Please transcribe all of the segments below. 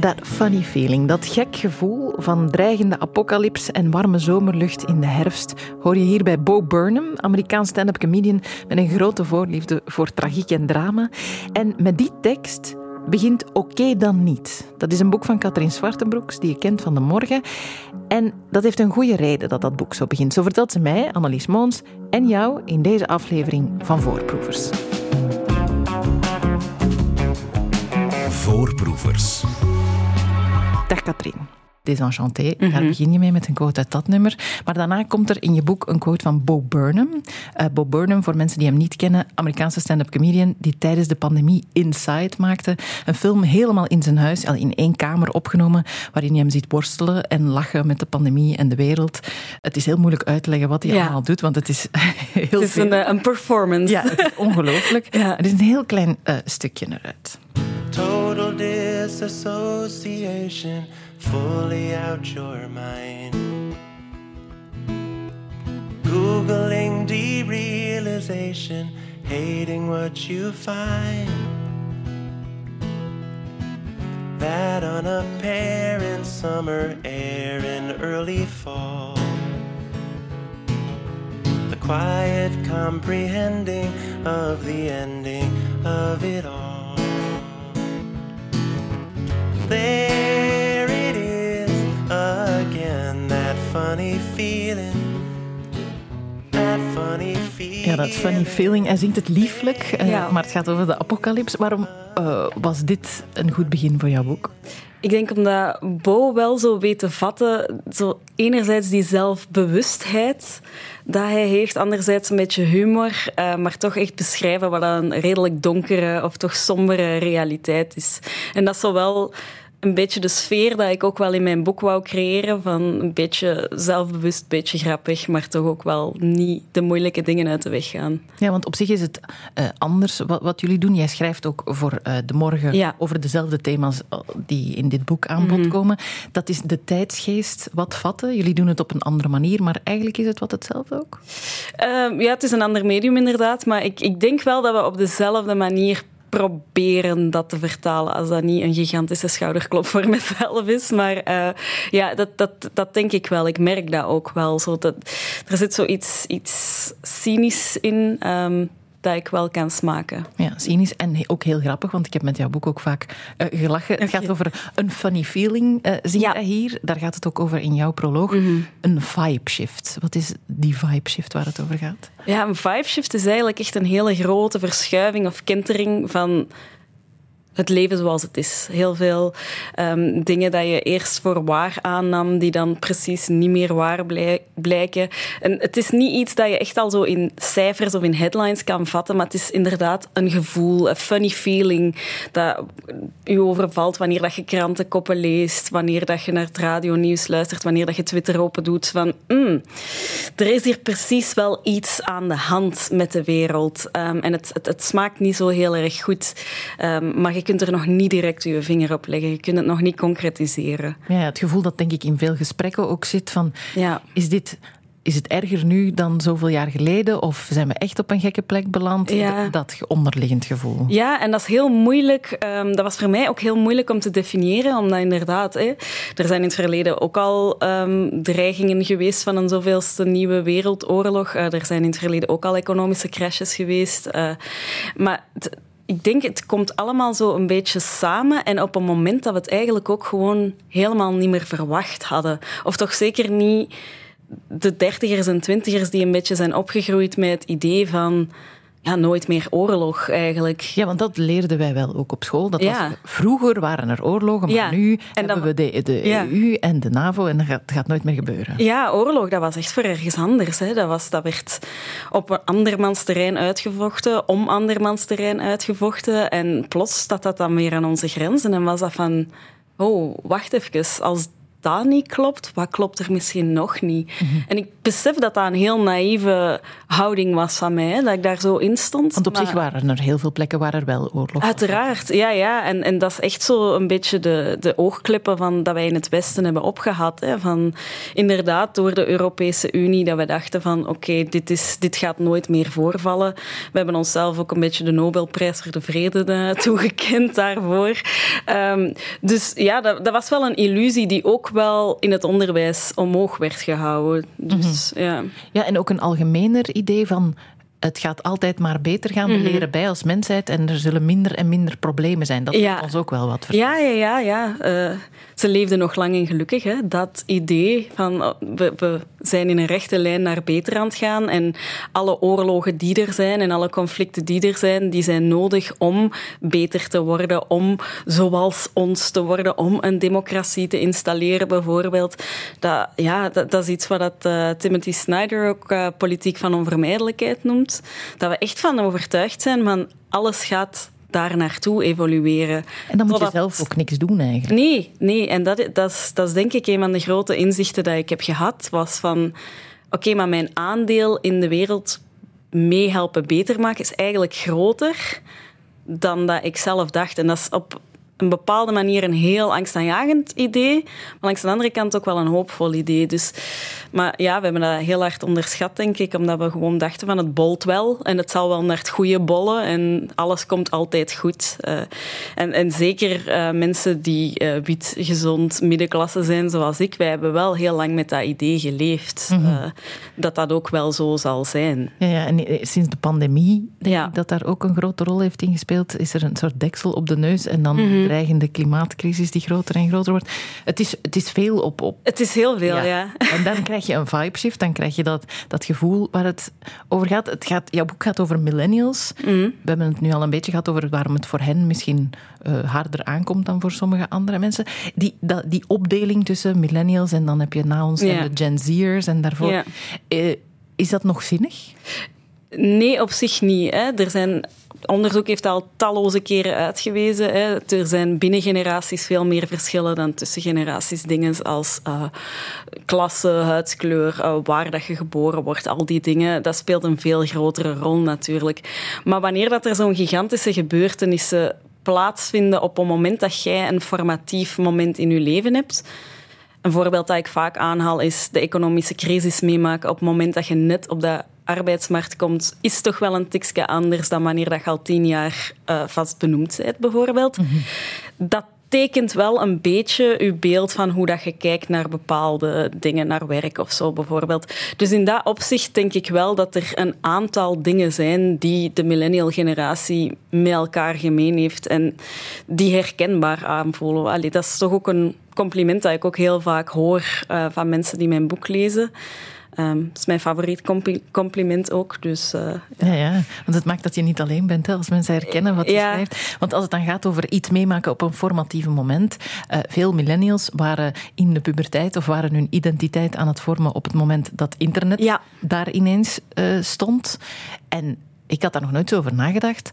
Dat funny feeling, dat gek gevoel van dreigende apocalyps en warme zomerlucht in de herfst, hoor je hier bij Bo Burnham, Amerikaans stand-up comedian met een grote voorliefde voor tragiek en drama. En met die tekst begint Oké dan niet. Dat is een boek van Katrien Zwartenbroeks, die je kent van de morgen. En dat heeft een goede reden dat dat boek zo begint. Zo vertelt ze mij, Annelies Moons, en jou in deze aflevering van Voorproevers. Voorproevers. Dag Katrien. Desenchanté, daar begin je mee met een quote uit dat nummer. Maar daarna komt er in je boek een quote van Bo Burnham. Uh, Bo Burnham, voor mensen die hem niet kennen, Amerikaanse stand-up comedian die tijdens de pandemie Inside maakte. Een film helemaal in zijn huis, al in één kamer opgenomen, waarin je hem ziet worstelen en lachen met de pandemie en de wereld. Het is heel moeilijk uit te leggen wat hij Ja. allemaal doet, want het is heel Het is veel. een, eh, een performance. Ja, het is ongelooflijk. Ja. Er is een heel klein eh, stukje eruit. Total disassociation, fully out your mind. Googling derealization, hating what you find. That unapparent summer air in early fall. The quiet comprehending of the ending of it all. There it is again, that funny feeling. That funny feeling. Ja, dat funny feeling. Hij zingt het lieflijk, eh, Ja. maar het gaat over de apocalyps. Waarom eh, was dit een goed begin voor jouw boek? Ik denk omdat Bo wel zo weet te vatten, zo enerzijds die zelfbewustheid dat hij heeft, anderzijds een beetje humor, eh, maar toch echt beschrijven wat een redelijk donkere of toch sombere realiteit is. En dat is zowel een beetje de sfeer dat ik ook wel in mijn boek wou creëren, van een beetje zelfbewust, een beetje grappig, maar toch ook wel niet de moeilijke dingen uit de weg gaan. Ja, want op zich is het eh, anders wat, wat jullie doen. Jij schrijft ook voor eh, De Morgen Ja. over dezelfde thema's eh, die in dit boek aan bod komen. Dat is de tijdsgeest wat vatten. Jullie doen het op een andere manier, maar eigenlijk is het wat hetzelfde ook. Ehm, ja, het is een ander medium inderdaad, maar ik, ik denk wel dat we op dezelfde manier proberen dat te vertalen, als dat niet een gigantische schouderklop voor mezelf is. Maar eh, ja, dat, dat, dat denk ik wel. Ik merk dat ook wel. Zo dat, er zit zoiets iets cynisch in ehm, dat ik wel kan smaken. Ja, cynisch en ook heel grappig, want ik heb met jouw boek ook vaak eh, gelachen. Het gaat over een funny feeling, eh zie Ja. Mhm. je hier. Daar gaat het ook over in jouw proloog. Een vibe shift. Wat is die vibe shift waar het over gaat? Ja, een vibe shift is eigenlijk echt een hele grote verschuiving of kentering van het leven zoals het is. Heel veel ehm, dingen dat je eerst voor waar aannam, die dan precies niet meer waar blij- blijken. En het is niet iets dat je echt al zo in cijfers of in headlines kan vatten, maar het is inderdaad een gevoel, een funny feeling dat u overvalt wanneer dat je krantenkoppen leest, wanneer dat je naar het radionieuws luistert, wanneer dat je Twitter open doet van mm, er is hier precies wel iets aan de hand met de wereld. Ehm, en het, het, smaakt niet zo heel erg goed. Maar je kunt er nog niet direct je vinger op leggen. Je kunt het nog niet concretiseren. Ja, het gevoel dat denk ik in veel gesprekken ook zit van... Ja. Is dit... Is het erger nu dan zoveel jaar geleden? Of zijn we echt op een gekke plek beland? Ja. Dat onderliggend gevoel. Ja, en dat is heel moeilijk. ehm, dat was voor mij ook heel moeilijk om te definiëren, omdat inderdaad, hè, er zijn in het verleden ook al ehm, dreigingen geweest van een zoveelste nieuwe wereldoorlog. Eh, er zijn in het verleden ook al economische crashes geweest. Eh, maar ik denk, het komt allemaal zo een beetje samen. En op een moment dat we het eigenlijk ook gewoon helemaal niet meer verwacht hadden. Of toch zeker niet de dertigers en twintigers die een beetje zijn opgegroeid met het idee van ja, nooit meer oorlog eigenlijk. Ja, want dat leerden wij wel ook op school. Dat Ja. was, vroeger waren er oorlogen, maar Ja. nu En hebben we de, de Ja. EU en de NAVO en dat gaat, nooit meer gebeuren. Ja, oorlog, dat was echt voor ergens anders. Hè. Dat, was, dat werd op een andermans terrein uitgevochten, om andermans terrein uitgevochten. En plots staat dat dan weer aan onze grenzen en was dat van... Oh, wacht even. Als dat niet klopt, wat klopt er misschien nog niet? En ik besef dat dat een heel naïeve houding was van mij, dat ik daar zo in stond. Want op Maar- zich waren er heel veel plekken waar er wel oorlog was. Uiteraard, ja, ja. En, en dat is echt zo een beetje de, de oogklippen van, dat wij in het Westen hebben opgehad. Hè. Van, inderdaad, door de Europese Unie, dat we dachten van oké, dit dit, dit gaat nooit meer voorvallen. We hebben onszelf ook een beetje de Nobelprijs voor de Vrede eh, toegekend daarvoor. Ehm, dus ja, dat, dat was wel een illusie die ook wel in het onderwijs omhoog werd gehouden. Dus ja. Ja, en ook een algemener idee van het gaat altijd maar beter gaan. We Mhm. leren bij als mensheid en er zullen minder en minder problemen zijn. Dat Ja. heeft ons ook wel wat. Ja, ja, ja. ja. Eh, ze leefden nog lang en gelukkig. Hè. Dat idee van oh, we, we zijn in een rechte lijn naar beter aan het gaan. En alle oorlogen die er zijn en alle conflicten die er zijn, die zijn nodig om beter te worden. Om zoals ons te worden. Om een democratie te installeren, bijvoorbeeld. Dat, ja, dat, dat is iets wat dat, eh, Timothy Snyder ook eh, politiek van onvermijdelijkheid noemt. Dat we echt van overtuigd zijn van alles gaat daar naartoe evolueren. En dan moet je zelf ook niks doen eigenlijk. Nee, nee. En dat, dat, is, dat is denk ik een van de grote inzichten dat ik heb gehad. Was van, oké, maar mijn aandeel in de wereld meehelpen beter maken is eigenlijk groter dan dat ik zelf dacht. En dat is op een bepaalde manier een heel angstaanjagend idee, maar langs de andere kant ook wel een hoopvol idee. Dus, maar ja, we hebben dat heel hard onderschat, denk ik, omdat we gewoon dachten van het bolt wel en het zal wel naar het goede bollen en alles komt altijd goed. Eh, en, en zeker eh, mensen die eh, wit, gezond, middenklasse zijn zoals ik, wij hebben wel heel lang met dat idee geleefd. eh, dat dat ook wel zo zal zijn. Ja, ja, en sinds de pandemie, denk Ja. ik dat daar ook een grote rol heeft ingespeeld, is er een soort deksel op de neus en dan Mhm. Dreigende klimaatcrisis die groter en groter wordt. Het is, het is veel op, op Het is heel veel, ja. En dan krijg je een vibe shift, dan krijg je dat, dat gevoel waar het over gaat. Het gaat. Jouw boek gaat over millennials. Mhm. We hebben het nu al een beetje gehad over waarom het voor hen misschien eh, harder aankomt dan voor sommige andere mensen. Die, dat, die opdeling tussen millennials en dan heb je na ons en de Gen Z'ers en daarvoor. Eh, is dat nog zinnig? Nee, op zich niet. Hè. Er zijn, onderzoek heeft al talloze keren uitgewezen. Hè. Er zijn binnen generaties veel meer verschillen dan tussen generaties. Dingen als eh, klasse, huidskleur, eh, waar dat je geboren wordt, al die dingen. Dat speelt een veel grotere rol natuurlijk. Maar wanneer dat er zo'n gigantische gebeurtenissen plaatsvinden op een moment dat jij een formatief moment in je leven hebt, een voorbeeld dat ik vaak aanhaal is de economische crisis meemaken op het moment dat je net op de arbeidsmarkt komt, is toch wel een tikje anders dan wanneer dat je al tien jaar eh, vast benoemd bent, bijvoorbeeld. Dat tekent wel een beetje je beeld van hoe dat je kijkt naar bepaalde dingen, naar werk of zo bijvoorbeeld. Dus in dat opzicht denk ik wel dat er een aantal dingen zijn die de millennial generatie met elkaar gemeen heeft en die herkenbaar aanvoelen. Allee, dat is toch ook een compliment dat ik ook heel vaak hoor eh, van mensen die mijn boek lezen. Dat is mijn favoriet compli- compliment ook. Dus, eh, Ja, ja, want het maakt dat je niet alleen bent hè, als mensen herkennen wat je Ja. schrijft. Want als het dan gaat over iets meemaken op een formatieve moment. eh, veel millennials waren in de puberteit of waren hun identiteit aan het vormen op het moment dat internet Ja. daar ineens eh, stond. En ik had daar nog nooit zo over nagedacht.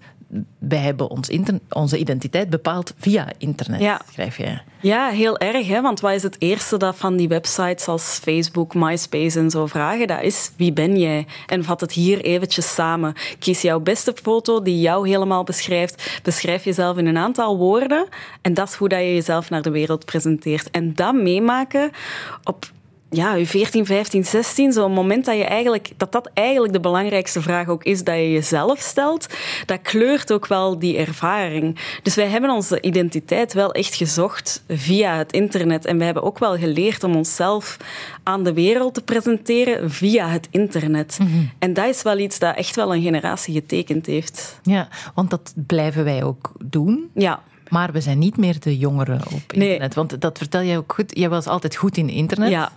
Wij hebben ons onze identiteit bepaald via internet, Ja. schrijf je. Ja, heel erg. Hè? Want wat is het eerste dat van die websites als Facebook, MySpace en zo vragen? Dat is, wie ben jij? En vat het hier eventjes samen. Kies jouw beste foto die jou helemaal beschrijft. Beschrijf jezelf in een aantal woorden. En dat is hoe dat je jezelf naar de wereld presenteert. En dat meemaken op ja, je 14, 15, 16, zo'n moment dat, je eigenlijk, dat dat eigenlijk de belangrijkste vraag ook is dat je jezelf stelt, dat kleurt ook wel die ervaring. Dus wij hebben onze identiteit wel echt gezocht via het internet. En wij hebben ook wel geleerd om onszelf aan de wereld te presenteren via het internet. En dat is wel iets dat echt wel een generatie getekend heeft. Ja, want dat blijven wij ook doen. Ja. Maar we zijn niet meer de jongeren op Nee. internet. Want dat vertel jij ook goed. Jij was altijd goed in internet. Ja.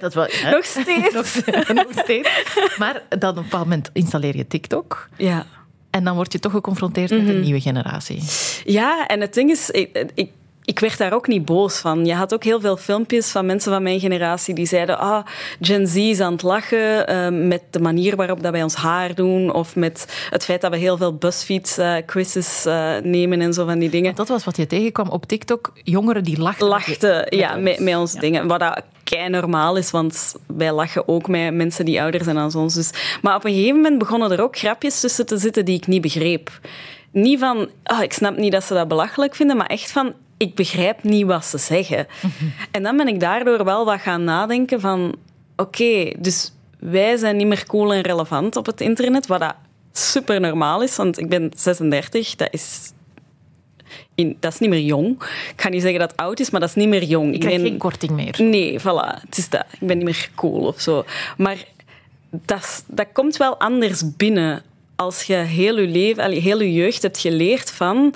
Dat, dat? Nog steeds. nog, steeds. Maar dan op een bepaald moment installeer je TikTok. Ja. En dan word je toch geconfronteerd met Mhm. een nieuwe generatie. Ja, en het ding is, ik, ik ik werd daar ook niet boos van. Je had ook heel veel filmpjes van mensen van mijn generatie die zeiden: Ah, Gen Z is aan het lachen uh, met de manier waarop dat wij ons haar doen. Of met het feit dat we heel veel BuzzFeed-quizzes uh, uh, nemen en zo van die dingen. Dat was wat je tegenkwam op TikTok: jongeren die lachten. Lachten, met, ja, met, met ons ja. dingen. Wat dat kei normaal is, want wij lachen ook met mensen die ouder zijn dan ons. Dus. Maar op een gegeven moment begonnen er ook grapjes tussen te zitten die ik niet begreep. Niet van, oh, ik snap niet dat ze dat belachelijk vinden, maar echt van, ik begrijp niet wat ze zeggen. Mm -hmm. En dan ben ik daardoor wel wat gaan nadenken van... Oké, okay, dus wij zijn niet meer cool en relevant op het internet, wat dat super normaal is, want ik ben 36, dat is... In, dat is niet meer jong. Ik ga niet zeggen dat het oud is, maar dat is niet meer jong. Ik krijg ben, geen korting meer. Nee, voilà. Het is dat. Ik ben niet meer cool of zo. Maar dat, dat komt wel anders binnen als je heel je leven, heel je jeugd hebt geleerd van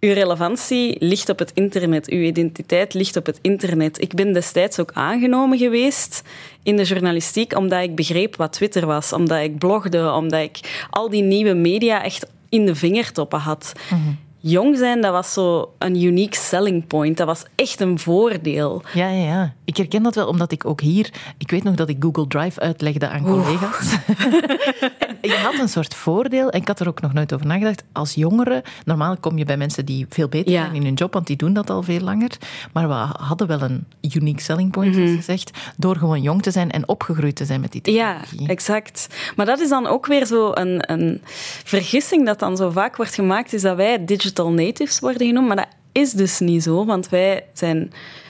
uw relevantie ligt op het internet, uw identiteit ligt op het internet. Ik ben destijds ook aangenomen geweest in de journalistiek omdat ik begreep wat Twitter was, omdat ik blogde, omdat ik al die nieuwe media echt in de vingertoppen had. -hmm jong zijn, dat was zo een unique selling point. Dat was echt een voordeel. Ja, ja, ja. Ik herken dat wel, omdat ik ook hier... Ik weet nog dat ik Google Drive uitlegde aan collega's. je had een soort voordeel, en ik had er ook nog nooit over nagedacht. Als jongere, normaal kom je bij mensen die veel beter ja. zijn in hun job, want die doen dat al veel langer. Maar we hadden wel een unique selling point, zoals gezegd, door gewoon jong te zijn en opgegroeid te zijn met die technologie. Ja, exact. Maar dat is dan ook weer zo een, een vergissing dat dan zo vaak wordt gemaakt, is dat wij digital digital natives worden genoemd, maar dat is dus niet zo, want wij, zijn,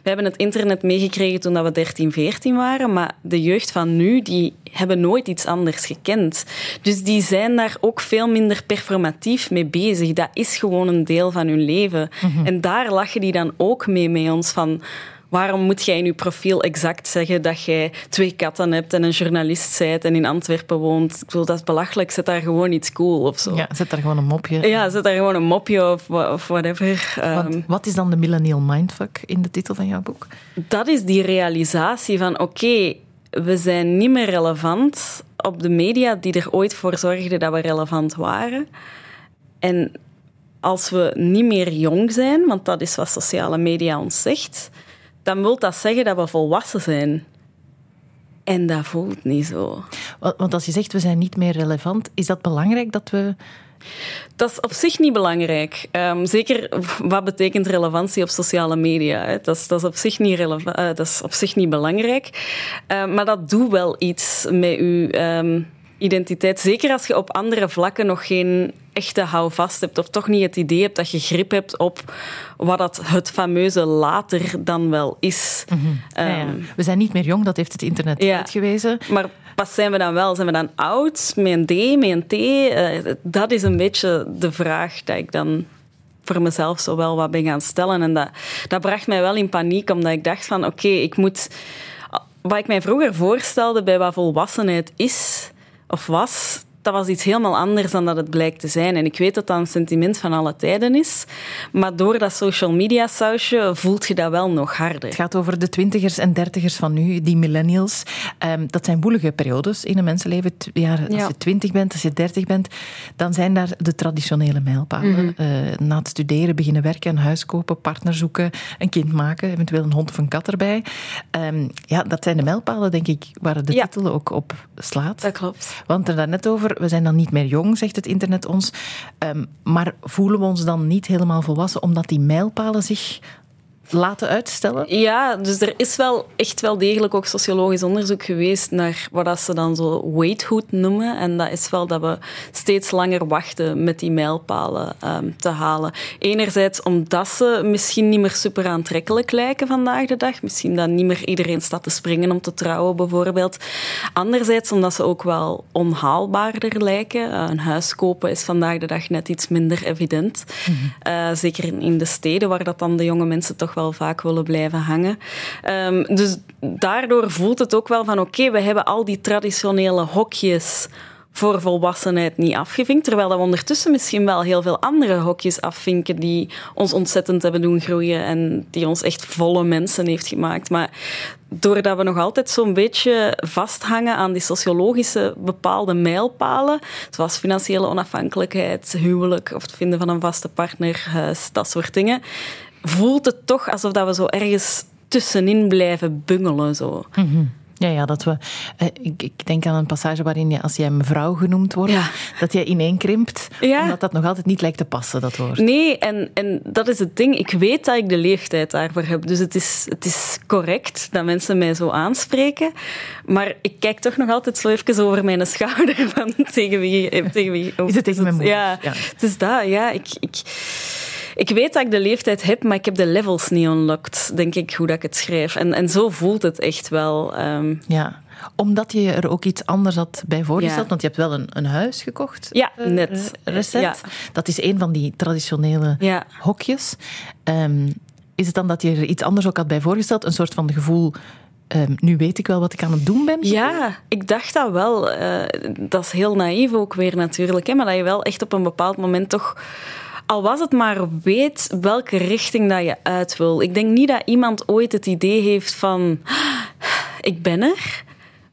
wij hebben het internet meegekregen toen we 13, 14 waren, maar de jeugd van nu, die hebben nooit iets anders gekend. Dus die zijn daar ook veel minder performatief mee bezig. Dat is gewoon een deel van hun leven. Mm -hmm. En daar lachen die dan ook mee met ons van waarom moet jij in je profiel exact zeggen dat jij twee katten hebt en een journalist bent en in Antwerpen woont? Ik bedoel, dat is belachelijk. Zet daar gewoon iets cool of zo. Ja, zet daar gewoon een mopje. Ja, zet daar gewoon een mopje of, of whatever. Wat, um, wat is dan de millennial mindfuck in de titel van jouw boek? Dat is die realisatie van, oké, okay, we zijn niet meer relevant op de media die er ooit voor zorgden dat we relevant waren. En als we niet meer jong zijn, want dat is wat sociale media ons zegt, dan wil dat zeggen dat we volwassen zijn. En dat voelt niet zo. Want als je zegt we zijn niet meer relevant, is dat belangrijk dat we. Dat is op zich niet belangrijk. Um, zeker wat betekent relevantie op sociale media. Hè? Dat, is, dat, is op zich niet uh, dat is op zich niet belangrijk. Uh, maar dat doet wel iets met je um, identiteit. Zeker als je op andere vlakken nog geen echte houvast hebt of toch niet het idee hebt dat je grip hebt op wat dat het fameuze later dan wel is. Ja, ja. We zijn niet meer jong, dat heeft het internet ja, uitgewezen. Maar pas zijn we dan wel? Zijn we dan oud? Met een D, met een T? Uh, dat is een beetje de vraag dat ik dan voor mezelf zo wel wat ben gaan stellen. En dat, dat bracht mij wel in paniek, omdat ik dacht van oké, okay, ik moet... Wat ik mij vroeger voorstelde bij wat volwassenheid is of was, dat was iets helemaal anders dan dat het blijkt te zijn. En ik weet dat dat een sentiment van alle tijden is. Maar door dat social media sausje voelt je dat wel nog harder. Het gaat over de twintigers en dertigers van nu, die millennials. Um, dat zijn woelige periodes in een mensenleven. Ja, als ja. je twintig bent, als je dertig bent, dan zijn daar de traditionele mijlpalen. Mm-hmm. Uh, na het studeren beginnen werken, een huis kopen, partner zoeken, een kind maken, eventueel een hond of een kat erbij. Um, ja, dat zijn de mijlpalen, denk ik, waar de ja. titel ook op slaat. Dat klopt. Want er daarnet over we zijn dan niet meer jong, zegt het internet ons. Um, maar voelen we ons dan niet helemaal volwassen omdat die mijlpalen zich laten uitstellen? Ja, dus er is wel echt wel degelijk ook sociologisch onderzoek geweest naar wat ze dan zo waithood noemen. En dat is wel dat we steeds langer wachten met die mijlpalen um, te halen. Enerzijds omdat ze misschien niet meer super aantrekkelijk lijken vandaag de dag. Misschien dat niet meer iedereen staat te springen om te trouwen bijvoorbeeld. Anderzijds omdat ze ook wel onhaalbaarder lijken. Uh, een huis kopen is vandaag de dag net iets minder evident. Mm-hmm. Uh, zeker in de steden waar dat dan de jonge mensen toch wel wel vaak willen blijven hangen. Um, dus daardoor voelt het ook wel van oké, we hebben al die traditionele hokjes voor volwassenheid niet afgevinkt. Terwijl we ondertussen misschien wel heel veel andere hokjes afvinken die ons ontzettend hebben doen groeien en die ons echt volle mensen heeft gemaakt. Maar doordat we nog altijd zo'n beetje vasthangen aan die sociologische bepaalde mijlpalen, zoals financiële onafhankelijkheid, huwelijk of het vinden van een vaste partner, dat soort dingen, voelt het toch alsof dat we zo ergens tussenin blijven bungelen. Zo. Ja, ja, dat we. eh, ik, ik denk aan een passage waarin je, als jij mevrouw genoemd wordt, Ja. dat jij ineenkrimpt, Ja. omdat dat nog altijd niet lijkt te passen, dat woord. Nee, en, en dat is het ding. Ik weet dat ik de leeftijd daarvoor heb. Dus het is, het is correct dat mensen mij zo aanspreken. Maar ik kijk toch nog altijd zo even over mijn schouder van tegen wie... Tegen wie Is het tegen mijn moeder? Ja, Ja. het is dat. Ja, ik, ik, ik weet dat ik de leeftijd heb, maar ik heb de levels niet unlocked, denk ik, hoe dat ik het schrijf. En, en zo voelt het echt wel. Ehm, Ja, omdat je er ook iets anders had bij voorgesteld, Ja. want je hebt wel een, een huis gekocht. Ja, eh, net. recent. Ja. Dat is een van die traditionele Ja. hokjes. Ehm, is het dan dat je er iets anders ook had bij voorgesteld? Een soort van gevoel, ehm, nu weet ik wel wat ik aan het doen ben? Ja, ik dacht dat wel. Eh, dat is heel naïef ook weer natuurlijk. Hè, maar dat je wel echt op een bepaald moment toch... Al was het maar weet welke richting dat je uit wil. Ik denk niet dat iemand ooit het idee heeft van... Ik ben er.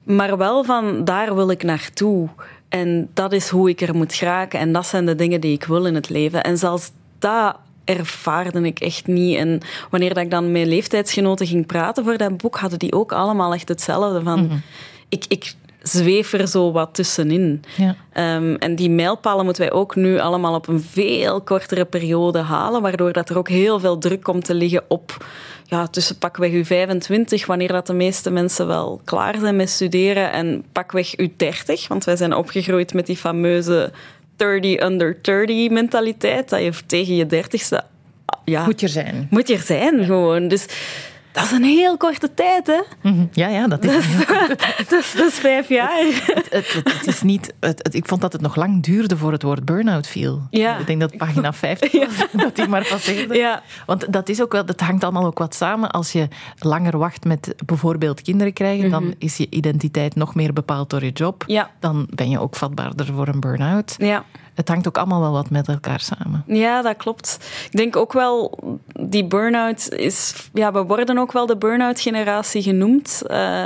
Maar wel van, daar wil ik naartoe. En dat is hoe ik er moet geraken. En dat zijn de dingen die ik wil in het leven. En zelfs dat ervaarde ik echt niet. En wanneer dat ik dan met leeftijdsgenoten ging praten voor dat boek, hadden die ook allemaal echt hetzelfde. Van, ik, ik zweef er zo wat tussenin. Ja. Ehm, en die mijlpalen moeten wij ook nu allemaal op een veel kortere periode halen, waardoor dat er ook heel veel druk komt te liggen op ja, tussen pakweg uw 25, wanneer dat de meeste mensen wel klaar zijn met studeren, en pakweg uw 30, want wij zijn opgegroeid met die fameuze 30 under 30 mentaliteit, dat je tegen je 30ste ja, Moet je er zijn. moet je er zijn gewoon. Dus dat is een heel korte tijd, hè? Mhm. Ja, ja, dat is. Dat is, dat is vijf jaar. het, het, het is niet, ik vond dat het nog lang duurde voor het woord burn-out viel. Ja. Ik denk dat pagina 50 was, dat die maar passeerde. Ja. Want dat, is ook wel, dat hangt allemaal ook wat samen. Als je langer wacht met bijvoorbeeld kinderen krijgen, dan is je identiteit nog meer bepaald door je job. Mhm. Ja. Dan ben je ook vatbaarder voor een burn-out. Ja. Het hangt ook allemaal wel wat met elkaar samen. Ja, dat klopt. Ik denk ook wel, die burn-out is... Ja, we worden ook wel de burn-out-generatie genoemd. Eh,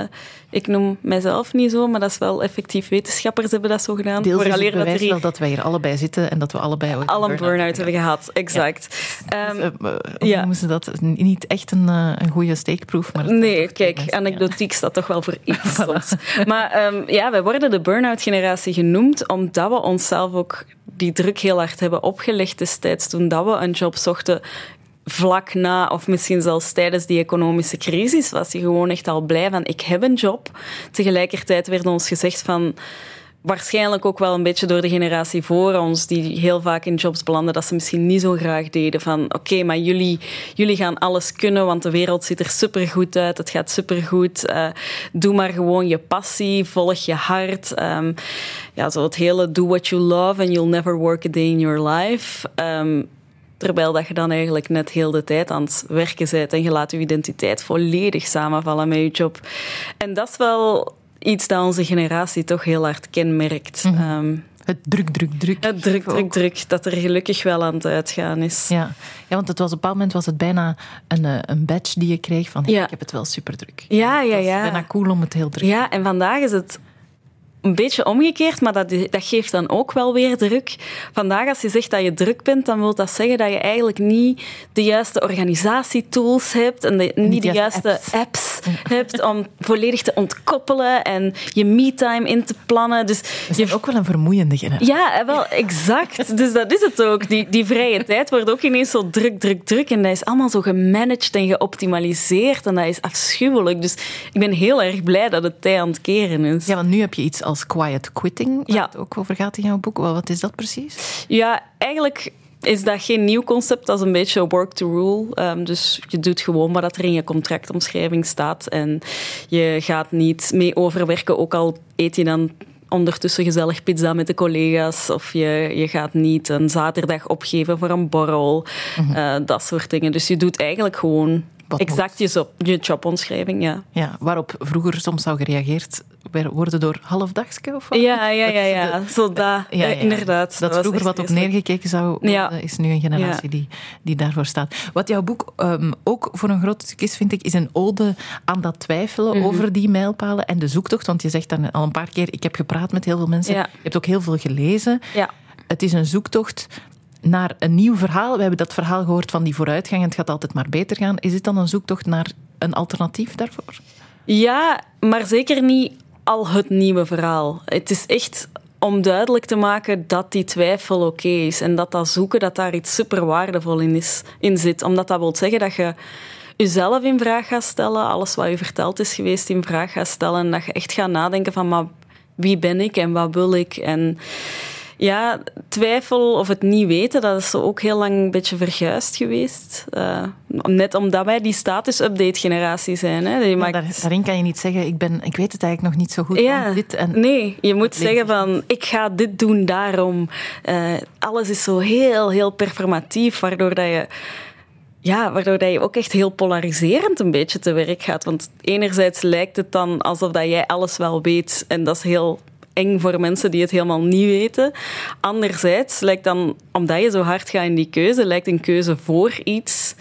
ik noem mijzelf niet zo, maar dat is wel effectief. Wetenschappers hebben dat zo gedaan. Deels is het dat er hier wel dat wij hier allebei zitten en dat we allebei ooit al een burn-out hebben gehad. Exact. Ehm, Eh, eh, hoe Ja. noemen ze dat? Niet echt een, eh, een goede steekproef, maar... Nee, kijk, mensen, ja. anekdotiek staat toch wel voor iets soms. Maar ehm, ja, wij worden de burn-out-generatie genoemd omdat we onszelf ook die druk heel hard hebben opgelegd destijds toen dat we een job zochten vlak na of misschien zelfs tijdens die economische crisis was je gewoon echt al blij van ik heb een job. Tegelijkertijd werd ons gezegd van waarschijnlijk ook wel een beetje door de generatie voor ons, die heel vaak in jobs belanden, dat ze misschien niet zo graag deden. Van oké, maar jullie, jullie gaan alles kunnen, want de wereld ziet er supergoed uit, het gaat supergoed. Eh doe maar gewoon je passie, volg je hart. Ehm, ja, zo het hele do what you love and you'll never work a day in your life. Ehm, Terwijl dat je dan eigenlijk net heel de tijd aan het werken bent en je laat je identiteit volledig samenvallen met je job. En dat is wel iets dat onze generatie toch heel hard kenmerkt. Ehm, Het druk, druk, druk. het druk, Ook. druk, druk, dat er gelukkig wel aan het uitgaan is. Ja. ja, want het was op een bepaald moment was het bijna een, eh, een badge die je kreeg van hey, Ja. ik heb het wel super druk. Ja, ja, Het is ja. bijna cool om het heel druk Ja, en vandaag is het een beetje omgekeerd, maar dat, dat geeft dan ook wel weer druk. Vandaag, als je zegt dat je druk bent, dan wil dat zeggen dat je eigenlijk niet de juiste organisatietools hebt en de, niet, de juiste apps, hebt om volledig te ontkoppelen en je me-time in te plannen. Dus We zijn ook wel een vermoeiende generatie. ja, eh, wel, exact. Dus dat is het ook. Die, die vrije tijd wordt ook ineens zo druk, druk, druk. En dat is allemaal zo gemanaged en geoptimaliseerd. En dat is afschuwelijk. Dus ik ben heel erg blij dat het tij aan het keren is. Ja, want nu heb je iets als quiet quitting, waar Ja. het ook over gaat in jouw boek. Wat is dat precies? Ja, eigenlijk is dat geen nieuw concept. Dat is een beetje work to rule. Ehm, dus je doet gewoon wat er in je contractomschrijving staat. En je gaat niet mee overwerken, ook al eet je dan ondertussen gezellig pizza met de collega's. Of je, je gaat niet een zaterdag opgeven voor een borrel. Eh, dat soort dingen. Dus je doet eigenlijk gewoon Wat exact je, jobomschrijving. Ja. Ja, waarop vroeger soms zou gereageerd worden door halfdagske of wat? Ja, ja, ja, ja. Zo Ja, ja, eh, inderdaad. Dat, vroeger wat op neergekeken zou worden, Ja. is nu een generatie die, die daarvoor staat. Wat jouw boek ehm, ook voor een groot stuk is, vind ik, is een ode aan dat twijfelen Mhm. over die mijlpalen en de zoektocht. Want je zegt dan al een paar keer, ik heb gepraat met heel veel mensen. Je hebt ook heel veel gelezen. Ja. Het is een zoektocht naar een nieuw verhaal. We hebben dat verhaal gehoord van die vooruitgang en het gaat altijd maar beter gaan. Is dit dan een zoektocht naar een alternatief daarvoor? Ja, maar zeker niet al het nieuwe verhaal. Het is echt om duidelijk te maken dat die twijfel oké is en dat dat zoeken, dat daar iets super waardevol in, is, in zit. Omdat dat wil zeggen dat je jezelf in vraag gaat stellen, alles wat je verteld is geweest in vraag gaat stellen en dat je echt gaat nadenken van maar wie ben ik en wat wil ik en ja, twijfel of het niet weten, dat is ook heel lang een beetje verguisd geweest. Uh, net omdat wij die status-update-generatie zijn. Hè. Je maakt... daarin kan je niet zeggen, ik, ben, ik weet het eigenlijk nog niet zo goed. Ja, dit en... Nee, je moet zeggen van, ik ga dit doen daarom. Uh, alles is zo heel, heel performatief, waardoor dat je... Ja, waardoor dat je ook echt heel polariserend een beetje te werk gaat. Want enerzijds lijkt het dan alsof dat jij alles wel weet en dat is heel voor mensen die het helemaal niet weten. Anderzijds lijkt dan, omdat je zo hard gaat in die keuze, lijkt een keuze voor iets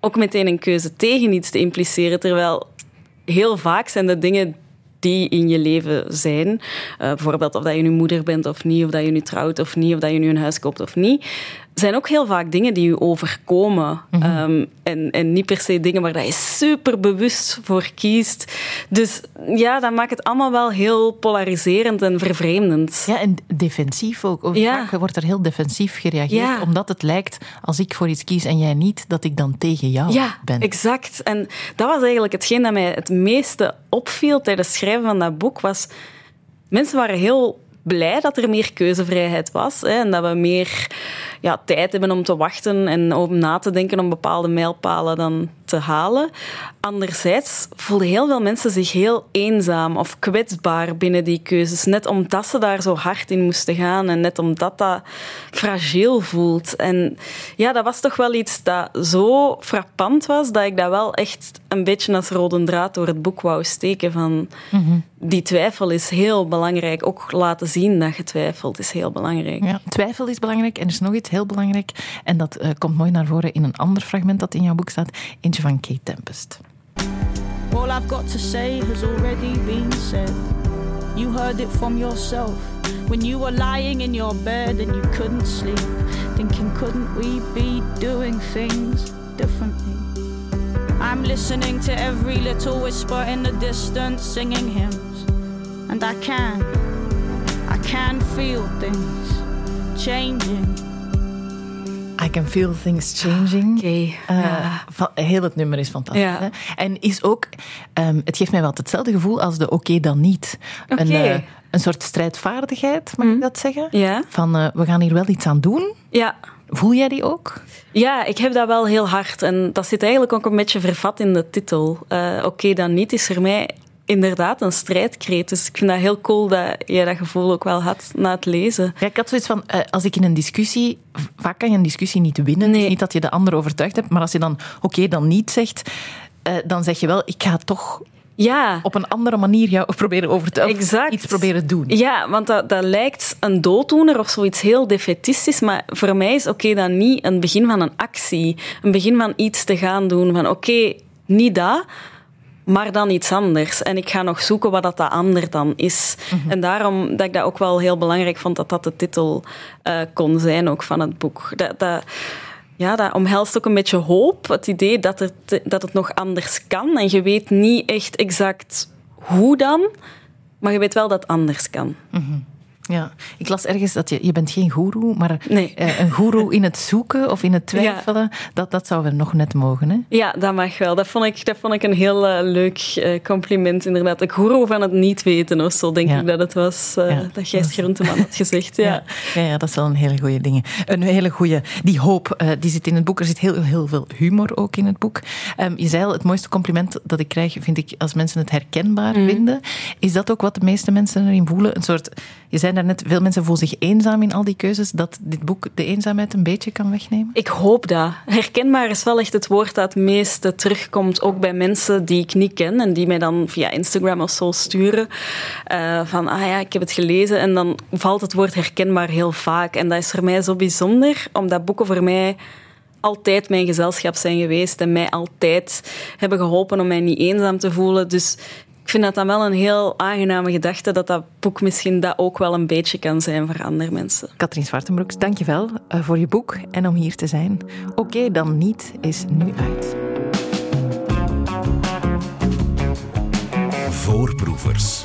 ook meteen een keuze tegen iets te impliceren. Terwijl heel vaak zijn de dingen die in je leven zijn. Uh, bijvoorbeeld of dat je nu moeder bent of niet, of dat je nu trouwt of niet, of dat je nu een huis koopt of niet zijn ook heel vaak dingen die je overkomen. Mhm. Ehm, en, en niet per se dingen waar je super bewust voor kiest. Dus ja, dat maakt het allemaal wel heel polariserend en vervreemdend. Ja, en defensief ook. Ja. Vaak wordt er heel defensief gereageerd, omdat het lijkt, als ik voor iets kies en jij niet, dat ik dan tegen jou ja, ben. exact. En dat was eigenlijk hetgeen dat mij het meeste opviel tijdens het schrijven van dat boek, was... Mensen waren heel blij dat er meer keuzevrijheid was hè, en dat we meer ja, tijd hebben om te wachten en om na te denken om bepaalde mijlpalen dan te halen. Anderzijds voelden heel veel mensen zich heel eenzaam of kwetsbaar binnen die keuzes. Net omdat ze daar zo hard in moesten gaan en net omdat dat fragiel voelt. En ja, dat was toch wel iets dat zo frappant was dat ik dat wel echt een beetje als rode draad door het boek wou steken. Van, Die twijfel is heel belangrijk. Ook laten zien dat je twijfelt is heel belangrijk. Ja, twijfel is belangrijk en er is nog iets heel belangrijk. En dat uh, komt mooi naar voren in een ander fragment dat in jouw boek staat. Eentje van Kate Tempest. All I've got to say has already been said. You heard it from yourself. When you were lying in your bed and you couldn't sleep. Thinking, couldn't we be doing things differently? I'm listening to every little whisper in the distance singing hymns. And I can, I can feel things changing. I Can Feel Things Changing. Okay, uh, Heel het nummer is fantastisch. Hè? En is ook, um, het geeft mij wel hetzelfde gevoel als de Oké dan niet. Okay. Een, uh, een soort strijdvaardigheid, mag mm. ik dat zeggen? Ja. Van uh, we gaan hier wel iets aan doen. Ja. Voel jij die ook? Ja, ik heb dat wel heel hard. En dat zit eigenlijk ook een beetje vervat in de titel. Oké dan niet is er mij inderdaad een strijdkreet. Dus ik vind dat heel cool dat jij dat gevoel ook wel had na het lezen. Ja, ik had zoiets van, uh, als ik in een discussie... Vaak kan je een discussie niet winnen. Nee. Niet dat je de ander overtuigd hebt. Maar als je dan oké, dan niet zegt... Uh, dan zeg je wel, ik ga toch ja. op een andere manier jou proberen overtuigen. Exact. Iets proberen doen. Ja, want dat, dat lijkt een dooddoener of zoiets heel defetistisch. Maar voor mij is oké dan niet een begin van een actie. Een begin van iets te gaan doen. Van oké, niet dat maar dan iets anders. En ik ga nog zoeken wat dat, dat ander dan is. Mhm. En daarom dat ik dat ook wel heel belangrijk vond dat dat de titel uh, kon zijn ook van het boek. Dat, dat, ja, dat omhelst ook een beetje hoop. Het idee dat het, dat het nog anders kan. En je weet niet echt exact hoe dan, maar je weet wel dat het anders kan. Mm ja, ik las ergens dat je, je bent geen goeroe, maar nee. uh, een goeroe in het zoeken of in het twijfelen, dat, dat zou we nog net mogen. Hè? Ja, dat mag wel. Dat vond ik, dat vond ik een heel uh, leuk uh, compliment, inderdaad. Een goeroe van het niet weten of zo, denk ja. ik dat het was. Ja, dat Gijs Groenteman had gezegd. Ja. Ja. Ja, dat is wel een hele goede ding. Een hele goede, die hoop, die zit in het boek. Er zit heel, heel veel humor ook in het boek. Um, je zei al, het mooiste compliment dat ik krijg, vind ik, als mensen het herkenbaar mm. vinden. Is dat ook wat de meeste mensen erin voelen? Een soort, je zei net, veel mensen voelen zich eenzaam in al die keuzes, dat dit boek de eenzaamheid een beetje kan wegnemen? Ik hoop dat. Herkenbaar is wel echt het woord dat het meeste terugkomt, ook bij mensen die ik niet ken en die mij dan via Instagram of zo sturen. Uh, van, ah ja, ik heb het gelezen. En dan valt het woord herkenbaar heel vaak. En dat is voor mij zo bijzonder, omdat boeken voor mij altijd mijn gezelschap zijn geweest en mij altijd hebben geholpen om mij niet eenzaam te voelen. Dus ik vind dat dan wel een heel aangename gedachte dat dat boek misschien dat ook wel een beetje kan zijn voor andere mensen. Katrien Zwartenbroeks, dankjewel uh, voor je boek en om hier te zijn. Oké, dan niet is nu uit. Voorproevers.